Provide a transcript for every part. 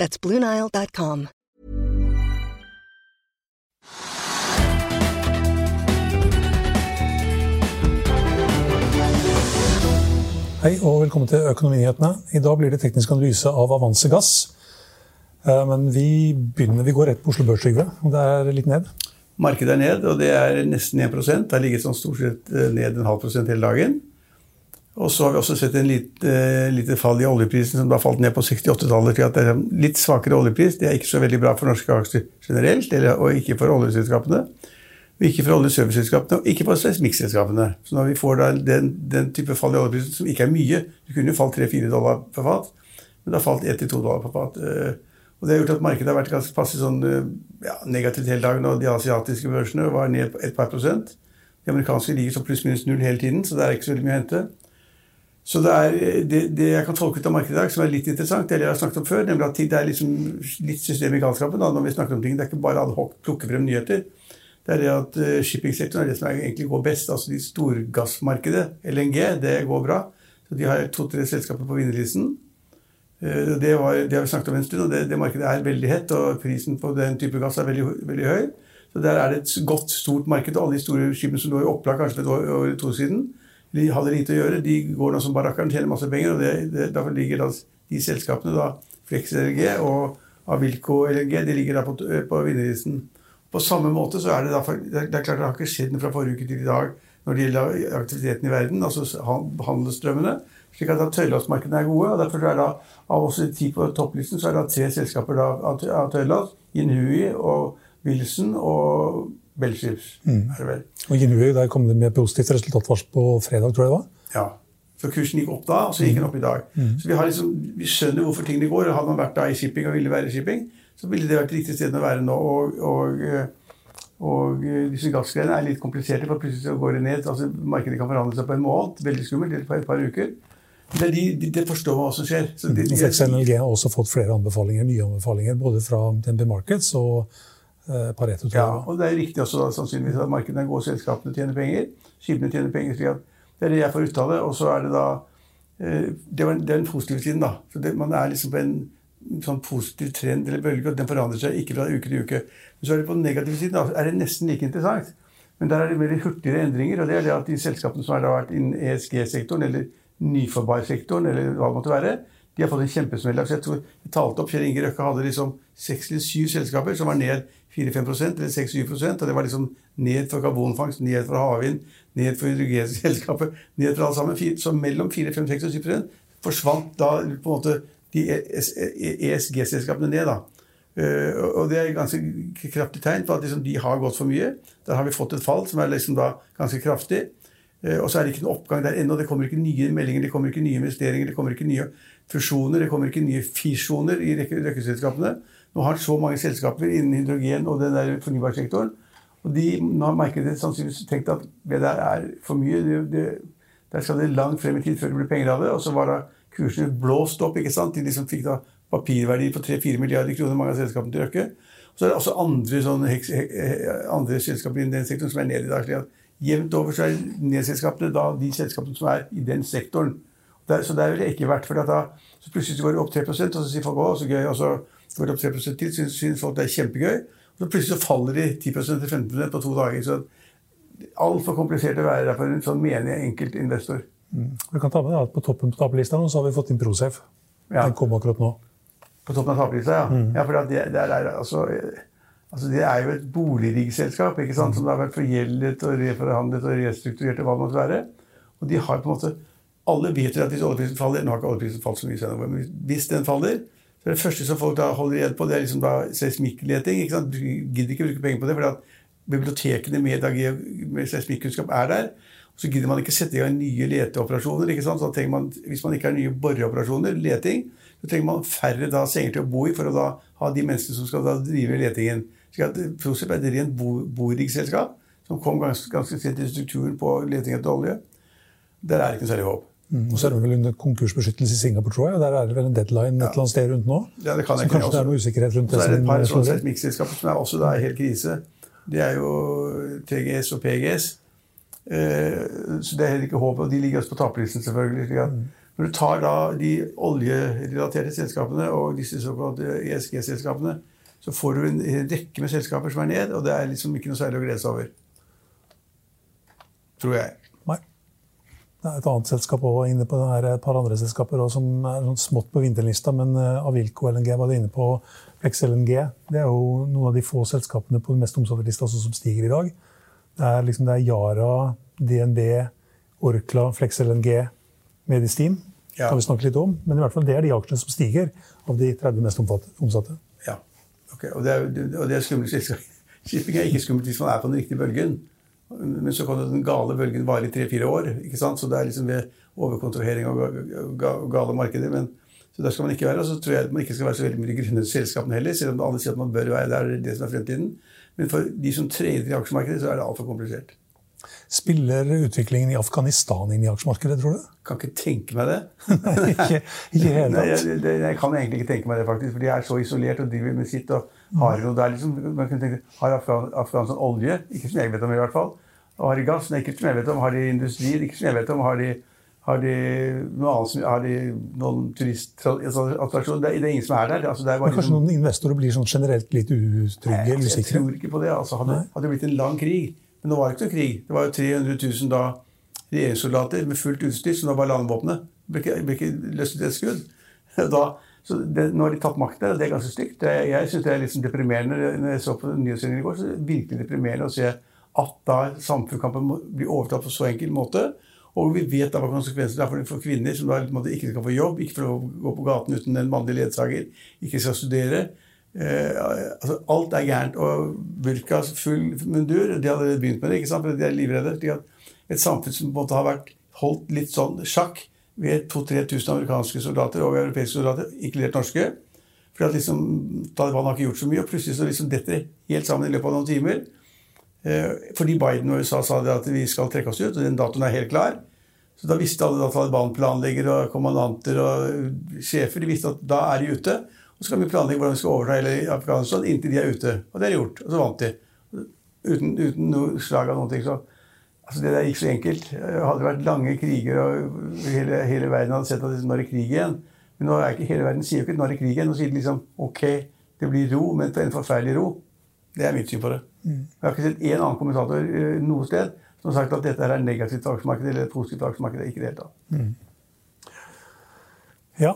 That's BlueNile.com. Hei og velkommen til Økonominyhetene. I dag blir det teknisk analyse av Avanse Gass. Eh, Men vi begynner, vi går rett på Oslo Børs, Trygve. Det er litt ned. Markedet er ned, og det er nesten 1% Det har ligget sånn stort sett eh, ned en halv prosent hele dagen. Og så har vi også sett en lite, eh, lite fall i oljeprisen, som da falt ned på 68-tallet. til at det er Litt svakere oljepris det er ikke så veldig bra for norske aksjer generelt, og ikke for oljeselskapene. Og ikke for oljeserviceselskapene, og ikke for seismikkselskapene. Så når vi får den, den type fall i oljeprisen, som ikke er mye Det kunne jo falt 3-4 dollar per fat, men det har falt 1-2 dollar per fat. Eh, Og det har gjort at markedet har vært ganske passe sånn eh, ja, negativt hele dagen. Og de asiatiske børsene var ned et par prosent. De amerikanske ligger så pluss-minus null hele tiden, så det er ikke så veldig mye å hente. Så det, er, det, det jeg kan tolke ut av markedet i dag, som er litt interessant, det jeg har snakket om før, nemlig at det er liksom litt system i galskapen da, når vi snakker om ting. Det er ikke bare ad hoc plukke frem nyheter. Det er det at uh, shippingsektoren er det som egentlig går best. Altså de storgassmarkedet, LNG, det går bra. Så de har to-tre selskaper på vinnerlisten. Uh, det, det, har vi snakket om en stund, og det, det, markedet er veldig hett, og prisen på den type gass er veldig, veldig høy. Så der er det et godt, stort marked. Og alle de store skipene som lå i opplag kanskje for et år eller to siden, de hadde lite å gjøre. De går nå som barakkeren, tjener masse penger, og det, det, derfor ligger da de selskapene, da, Flex LNG og Avilco LNG, de ligger da på, på vinnerlisten. På samme måte så er det da, det er klart det har ikke skjedd noe fra forrige uke til i dag når det gjelder aktiviteten i verden, altså handelsstrømmene. slik at tørrlastmarkedene er gode. og derfor er det da, Av oss ti på topplisten så er det da tre selskaper da, av tørrlast. Inhui og Wilson og Bellships. Mm. er det vel. Og Inui, der kom det med positivt resultatvarsel på fredag, tror jeg det var. Ja. For kursen gikk opp da, og så gikk den opp i dag. Mm. Så vi, har liksom, vi skjønner hvorfor tingene går. Hadde man vært da i shipping og ville være i shipping, så ville det vært riktig sted å være nå. Og, og, og disse gassgreiene er litt kompliserte, for plutselig så går det ned. altså Markedet kan forhandle seg på en måned. Veldig skummelt. Eller på et par uker. Det, de, de, det forstår man hva som skjer. Så de, Mm. LNG har også fått flere anbefalinger, nye anbefalinger, både fra DNB Markets og eh, Pareto. Ja, og det er riktig også da, sannsynligvis at markedene går, selskapene tjener penger. Skipene tjener penger. slik at Det er det jeg får uttale. Og så er det da eh, Det er den positive siden, da. Så det, man er liksom på en sånn positiv trend eller bølge, og den forandrer seg ikke fra uke til uke. Men så er det på den negative siden da, er det nesten like interessant. Men der er det mer hurtigere endringer, og det er det at de selskapene som har vært innen ESG-sektoren, eller nyforbarsektoren, eller hva det måtte være, de har fått en kjempesmell. Så jeg tror jeg talte opp Kjell Inge Røkke hadde liksom seks eller syv selskaper som var ned 4-5% eller 6-7 og det var liksom ned for karbonfangst, ned for havvind, ned for hydrogenselskapet, ned for alt sammen. Så mellom 4-5-6 og 7% forsvant da på en måte de ESG-selskapene ned. da. Uh, og det er et ganske kraftig tegn på at liksom, de har gått for mye. Der har vi fått et fall som er liksom da ganske kraftig. Uh, og så er det ikke noen oppgang der ennå. Det kommer ikke nye meldinger, det kommer ikke nye investeringer, det kommer ikke nye fusjoner, det kommer ikke nye fisjoner i røkkeselskapene. Nå har så mange selskaper innen hydrogen og den der fornybarsektoren. Og de, nå har markedet sannsynligvis tenkt at det der er for mye. Det, det, der skal det langt frem i tid før det blir penger av det. Og så var da kursene blåst opp. ikke sant? De som fikk da papirverdi på 3-4 milliarder kroner, mange av selskapene til Røkke. Så er det også andre, sånne, andre selskaper innen den sektoren som er nede i dag. slik at Jevnt over så er nedselskapene da de selskapene som er i den sektoren. Der, så det er vel ikke verdt for da, så Plutselig går det opp 3 og så sier folk å, så gøy. Og så går det opp 3 til, så syns folk det er kjempegøy. Og så plutselig så faller de 10 til 15% på to dager. så Altfor komplisert å være der for en sånn menig enkelt investor. Mm. Vi kan ta med at På toppen på taperlista så har vi fått inn Prosafe. Ja. Den kom akkurat nå. På toppen av taperlista, ja. Mm. ja for det, det, er, altså, altså, det er jo et boligriggselskap ikke som har vært forgjeldet og reforhandlet og restrukturert og hva det måtte være. Og de har på en måte Alle vet at hvis oljeprisen faller Nå har ikke oljeprisen falt så mye, senere, men hvis den faller, så er det første som folk da holder igjen på, det er liksom seismikkleting. Du gidder ikke bruke penger på det, for bibliotekene med, med seismikkunnskap er der. Og så gidder man ikke sette i gang nye leteoperasjoner. ikke sant? Så trenger man, Hvis man ikke har nye boreoperasjoner, leting, så trenger man færre da senger til å bo i for å da ha de menneskene som skal da drive letingen. Så Prosep er et rent borettselskap som kom ganske, ganske sent i strukturen på leting etter olje. Der er det ikke noe særlig håp. Mm, og så er det vel under konkursbeskyttelse i Singapore, tror jeg. Der er det vel en deadline et eller annet sted rundt nå? Ja, det kan så jeg kanskje det er noe usikkerhet rundt det? Så er det et par sånne seismikkselskaper som er også da helt krise. Det er jo TGS og PGS. Eh, så det er heller ikke håp. Og de ligger også på taperlisten, selvfølgelig. Mm. Når du tar da de oljerelaterte selskapene og disse såkalte ESG-selskapene, så får du en rekke med selskaper som er ned, og det er liksom ikke noe særlig å glede seg over. Tror jeg. Nei. Det er et annet selskap også inne på det her, et par andre selskaper også, som er sånn smått på vinterlista, men eh, Avilco LNG var det inne på. XLNG det er jo noen av de få selskapene på den mest omsatte lista som stiger i dag. Det er, liksom, det er Yara, DNB, Orkla, Flex LNG, Medistim ja. kan vi snakke litt om. Men i hvert fall det er de aksjene som stiger av de 30 mest omsatte. Ja, ok. Og det er, og det er skummelt. Shipping er ikke skummelt hvis man er på den riktige bølgen. Men så kan den gale bølgen vare i tre-fire år. ikke sant? Så det er liksom ved overkontrahering av gale markeder. Men, så der skal man ikke være. Og så tror jeg at man ikke skal være så veldig mye grunnet selskapene heller, selv om alle sier at man bør være der. Det er det som er fremtiden. Men for de som trader i aksjemarkedet, så er det altfor komplisert. Spiller utviklingen i Afghanistan inn i aksjemarkedet, tror du? Kan ikke tenke meg det. Nei, ikke, ikke helt Nei, jeg, jeg, kan egentlig ikke tenke meg det, faktisk. For de er så isolert og driver med sitt. og Har noe der liksom, man kunne tenke, har Afghan, Afghanistan olje? Ikke som jeg vet om, i hvert fall. Og har de gass? Nei, ikke som jeg vet om. Har de industri? Ikke som jeg vet om. Har de, har de noe annet har de noen turistattraksjoner? Det, det, er ingen som er der. Altså, er Men kanskje liksom, noen investorer blir sånn generelt litt utrygge Nei, jeg, Jeg tror ikke på det. Altså, hadde, hadde det blitt en lang krig men nå var det ikke noe krig. Det var jo 300 000 da regjeringssoldater med fullt utstyr som da var landvåpenet. Ble ikke, ble ikke løsnet et skudd. Da, så det, nå har de tatt makta, og det er ganske stygt. Det, jeg syns det er litt sånn deprimerende når jeg så på nyhetssendingen i går. så det er virkelig deprimerende å se at da samfunnskampen blir overtatt på så enkel måte. Og vi vet da hva konsekvensene er for kvinner som da ikke skal få jobb, ikke får gå på gaten uten en mannlig ledsager, ikke skal studere. Eh, altså, alt er gærent. Og burka, full mundur De hadde begynt med det, ikke sant? for de er livredde. De et samfunn som måtte ha vært holdt litt sånn sjakk ved 2000-3000 amerikanske soldater og europeiske soldater, inkludert norske. For at liksom, Taliban har ikke gjort så mye, og plutselig så liksom detter helt sammen i løpet av noen timer. Eh, fordi Biden og USA sa at vi skal trekke oss ut, og den datoen er helt klar. Så da visste alle Taliban-planleggere og kommandanter og sjefer de visste at da er de ute. Og så kan vi planlegge hvordan vi skal overta hele Afghanistan inntil de er ute. Og det er gjort. Og så vant de. Uten, uten noe slag av noen ting. Så altså det der gikk så enkelt. Hadde det vært lange kriger, og hele, hele verden hadde sett at nå er det krig igjen Men nå er ikke hele verden sier jo ikke nå er det krig igjen. Nå sier de liksom ok, det blir ro, men en forferdelig ro. Det er mitt syn på det. Mm. Jeg har ikke sett én annen kommentator eh, noe sted som har sagt at dette er negativt aksjemarked eller positivt aksjemarked. Ikke det hele tatt. Mm. Ja,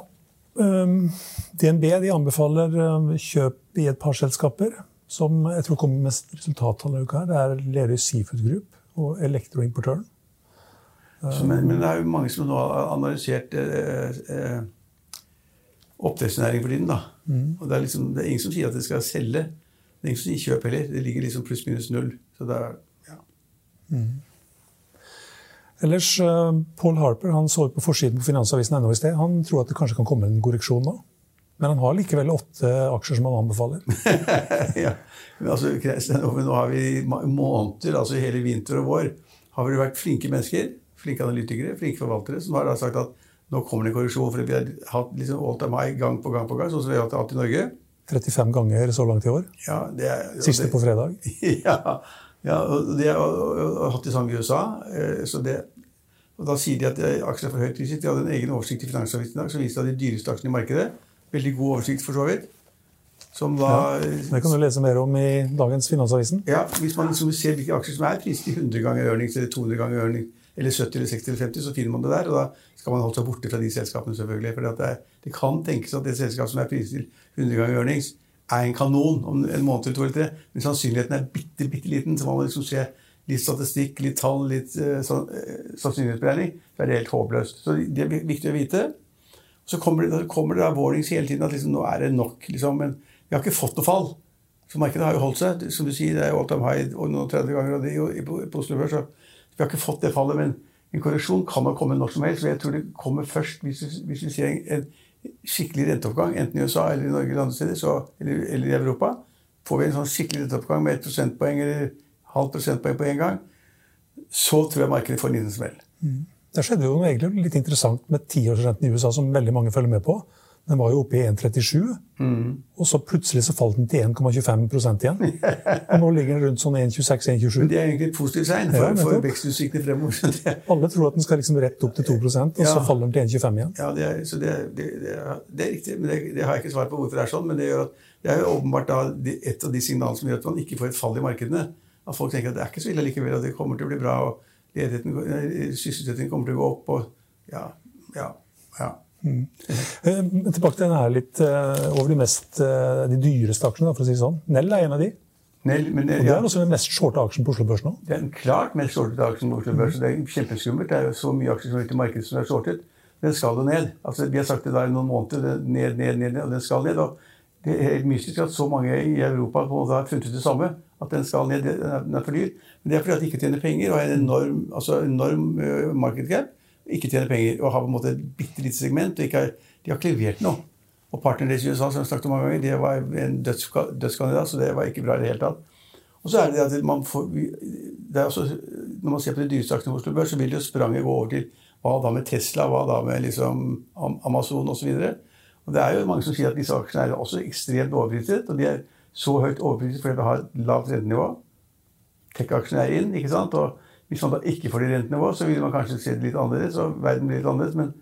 DNB de anbefaler ehm, kjøp i et par selskaper som jeg tror kommer med resultattall denne uka. Det er Lerøy Seafood Group og Elektroimportøren. Men, men, det er jo mange som nå har analysert eh, eh, oppdrettsnæringen for tiden. da. Mm. Og det er, liksom, det er, ingen som sier at det skal selge. Det er ingen som sier kjøp heller. Det ligger liksom pluss-minus null. Så det er, ja. Mm. Ellers, uh, Paul Harper han så på forsiden på Finansavisen i sted. Han tror at det kanskje kan komme en korreksjon nå. Men han har likevel åtte aksjer som han anbefaler. ja, men altså, Nå har vi måneder, altså hele vinter og vår, har vi vært flinke mennesker, flinke analytikere, flinke forvaltere, som har sagt at nå kommer det en korreksjon. For vi har hatt liksom all time high gang på gang på gang, sånn som vi har hatt i Norge. 35 ganger så langt i år. Ja, det er, Siste det, på fredag. ja, ja, og det har hatt det samme i USA. Eh, så det, og Da sier de at aksjer er for høyt priset. De hadde en egen oversikt i Finansavisen i dag som viste at de dyreste aksjene i markedet Veldig god oversikt, for så vidt. Som da, ja, det kan du lese mer om i dagens Finansavisen. Ja, Hvis man liksom ser hvilke aksjer som er priset i 100 ganger earnings eller 200 ganger earnings, eller 70 eller 60 eller 50, så finner man det der. Og da skal man holde seg borte fra de selskapene, selvfølgelig. For det, det, kan tenkes at det selskapet som er priset til 100 ganger earnings, er en kanon om en måned eller to eller tre. Men sannsynligheten er bitte, bitte liten. Så må man liksom se litt statistikk, litt tall, litt uh, sannsynlighetsberegning, så er det helt håpløst. Så det er viktig å vite. Så kommer det, kommer det warnings hele tiden at liksom, nå er det nok. Liksom, men vi har ikke fått noe fall. Så markedet har jo holdt seg. Som du sier, det er all time high og noen 30 ganger og det på, på Oslo Børs. Så vi har ikke fått det fallet. Men en korreksjon kan nok komme når som helst. Og jeg tror det kommer først hvis, hvis vi ser en, en, skikkelig renteoppgang, enten i USA eller i Norge eller andre steder, så, eller, eller, i Europa, får vi en sånn skikkelig renteoppgang med et prosentpoeng eller halvt prosentpoeng på én gang, så tror jeg markedet får en liten smell. Mm. Det skjedde jo noe egentlig litt interessant med tiårsrenten i USA, som veldig mange følger med på. Den var jo oppe i 1,37, mm. og så plutselig så falt den til 1,25 igjen. Og nå ligger den rundt sånn 1,26-1,27. Men Det er egentlig et positivt tegn for, ja, for vekstutsiktene fremover. Alle tror at den skal liksom rett opp til 2 og ja. så faller den til 1,25 igjen. Ja, det er, så det, det, det, er, det er riktig. men det, har jeg ikke svar på hvorfor det er sånn. Men det, gjør at, det er jo åpenbart da, et av de signalene som gjør at man ikke får et fall i markedene. At folk tenker at det er ikke så ille likevel, og det kommer til å bli bra, og sysselsettingen kommer til å gå opp. og ja, ja, ja. Mm. Tilbake til denne litt uh, over de, mest, uh, de dyreste aksjene, for å si det sånn. Nell er en av de. Nell, men, og det er også den mest shorte aksjen på Oslo Børs nå? Det er den klart mest shorte aksjen på Oslo Børs. Mm. Det er kjempeskummelt. Det er jo så mye aksjer som er ute i markedet som er shortet. Den skal jo ned. Altså, vi har sagt det da i noen måneder. Ned, ned, ned, og den skal ned. og det er helt mystisk at så mange i Europa har funnet ut det samme. At den skal ned. Den er for dyr. Men det er fordi at de ikke tjener penger og har en enorm, altså enorm uh, market cap ikke tjener penger og har på en måte et bitte lite segment. og har, De har ikke levert noe. Og partneren deres i USA som jeg snakket om mange ganger, det var en dødskandidat, så det var ikke bra i det hele tatt. Og så er det at man får, det er også, Når man ser på de dyreste aksjene på Oslo Børs, så vil jo spranget gå over til hva da med Tesla, hva da med liksom Amazon osv. Og, og det er jo mange som sier at disse aksjene er også ekstremt overpriset. Og de er så høyt overpriset fordi vi har et lavt rentenivå. Tech-aksjene er inn. ikke sant? Og hvis man da ikke får det rentenivået, så vil man kanskje se det litt annerledes. og verden blir litt annerledes, Men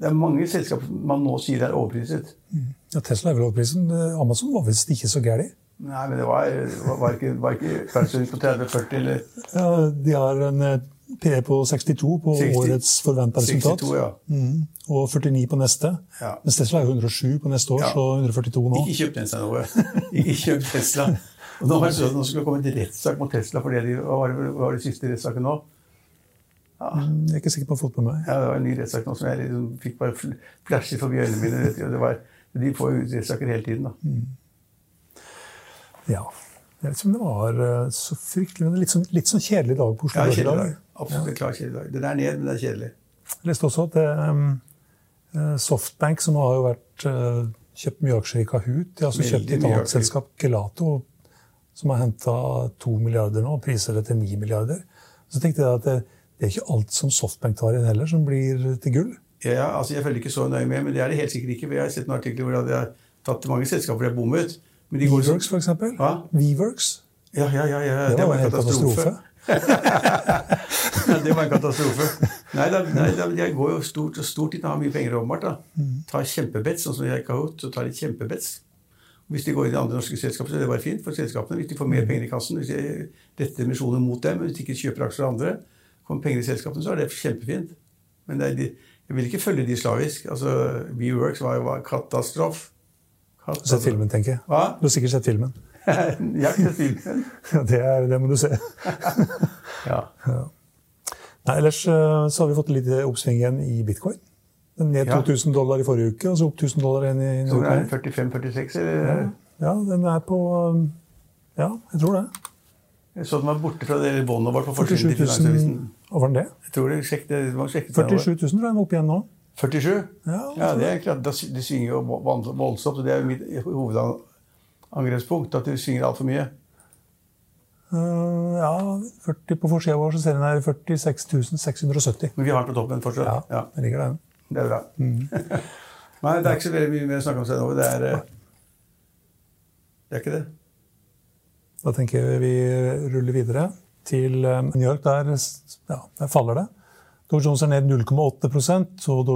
det er mange selskaper man nå sier er overpriset. Mm. Ja, Tesla er vel overprisen. Amazon var visst ikke så gæren. Nei, men det var, var, ikke, var ikke på 30-40 eller Ja, De har en eh, PE på 62 på 60, årets forventa resultat. 62, ja. Mm. Og 49 på neste. Ja. Mens Tesla er 107 på neste år, ja. så 142 nå. Ikke kjøp Tesla nå. ikke kjøp Tesla. Og nå har det at det komme en rettssak mot Tesla fordi de var, var det siste rettssaken nå. Ja. Mm, jeg er ikke sikker på å ha fått med meg. Ja, Det var en ny rettssak nå som jeg liksom fikk bare flasher forbi øynene mine. Det var, de får jo rettssaker hele tiden, da. Mm. Ja. Det ikke om det var eh, så fryktelig, men litt sånn, litt sånn kjedelig dag på Oslo Børs i dag. Absolutt klar kjedelig dag. Den er ned, men det er kjedelig. Jeg leste også at det, um, Softbank, som har jo vært kjøpt mye aksjer i Kahoot, de har også kjøpt et annet selskap, Gelato, som har henta to milliarder nå og priser det til ni milliarder. Så tenkte jeg at det, det, er ikke alt som Softbank tar inn heller, som blir til gull. Ja, altså Jeg følger ikke så nøye med, men det er det helt sikkert ikke. Jeg har sett noen artikler hvor de har tatt mange selskaper de har bommet. Weworks, for eksempel. Hva? Weworks. Ja, ja, ja, ja. Det, det var, en katastrofe. det var en katastrofe. Nei, da, nei da, jeg går jo stort og stort inn og har mye penger åpenbart. Mm. Tar kjempebets, sånn som de har gjort. Så tar de kjempebets. Hvis de går inn i andre norske selskaper, så er det bare fint for selskapene. Hvis de får mer penger i kassen, hvis de retter emisjoner mot dem, hvis de ikke kjøper aksjer av andre, kommer penger i selskapene, så er det kjempefint. Men det er, jeg vil ikke følge de slavisk. Altså, WeWorks var jo katastrof. har Sett filmen, tenker jeg. Hva? Du har sikkert sett filmen. jeg har sett filmen. ja, det, er, det må du se. ja. ja. Nei, ellers eh, så har vi fått litt oppsving igjen i bitcoin. Ned 2000 dollar i forrige uke, og så opp 1000 dollar igjen i Så den er 45-46, eller? Ja, den er på Ja, jeg tror det. Jeg så den var borte fra det båndet vårt på forsiden til Finansavisen. Var den det? Jeg tror det, sjekket, det var sjekket 47 000 tror jeg den er opp igjen nå. 47? Ja, ja det er klart. De svinger jo voldsomt. og Det er mitt hovedangrepspunkt, at de svinger altfor mye. Uh, ja, 40 på forsida vår så ser den her 46 670. Men vi har den på toppen fortsatt? Ja, ja. det ligger der. Det er bra. Mm. Nei, det er ikke så veldig mye mer å snakke om seg nå. Det er, eh, det er ikke det. Da tenker jeg vi ruller videre til eh, New York. Der, ja, der faller det. Dow Jones er ned 0,8% og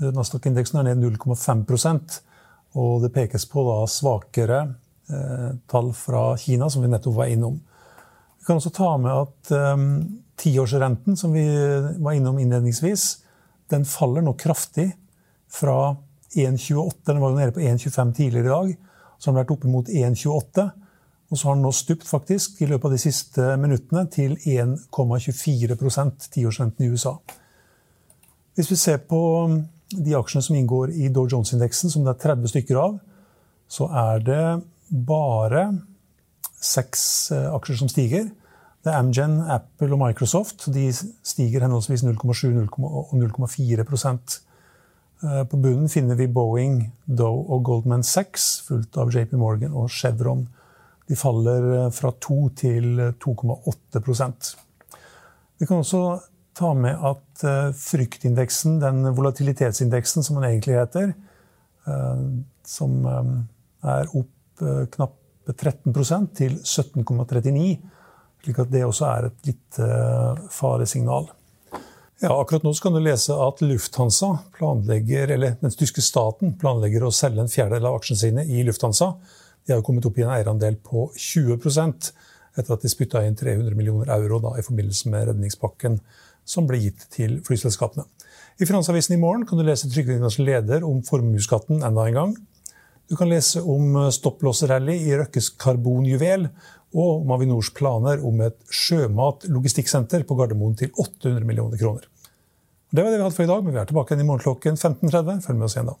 Nasdaq-indeksen er ned 0,5% Og det pekes på da svakere eh, tall fra Kina, som vi nettopp var innom. Vi kan også ta med at eh, tiårsrenten, som vi var innom innledningsvis, den faller nå kraftig fra 1,28. Den var jo nede på 1,25 tidligere i dag. Så har den vært oppimot 1,28. Og så har den nå stupt faktisk i løpet av de siste minuttene til 1,24% tiårsrenten i USA. Hvis vi ser på de aksjene som inngår i Dow Jones-indeksen, som det er 30 stykker av, så er det bare seks eh, aksjer som stiger. Det er Amgen, Apple og Microsoft. De stiger henholdsvis 0,7 og 0,4 Eh, på bunnen finner vi Boeing, Doe og Goldman Sachs, fulgt av JP Morgan og Chevron. De faller eh, fra 2 til 2,8% Vi kan også ta med at fryktindeksen, den volatilitetsindeksen som den egentlig heter, som er opp knappe 13% til 17,39 slik at det også er et litt faresignal. Ja, akkurat nå kan du lese at Lufthansa planlegger, eller den tyske staten planlegger å selge en fjerdedel av aksjene sine i Lufthansa. De har kommet opp i en eierandel på 20% etter at de spytta inn 300 millioner euro da, i forbindelse med redningspakken som ble gitt til flyselskapene. I Finansavisen i morgen kan du lese Trygve leder om formuesskatten enda en gang. Du kan lese om stopplåsrally i Røkkes karbonjuvel, og om Avinors planer om et sjømatlogistikksenter på Gardermoen til 800 millioner kroner. Det var det vi hadde for i dag, men vi er tilbake igjen i morgen klokken 15.30. Følg med oss igjen da.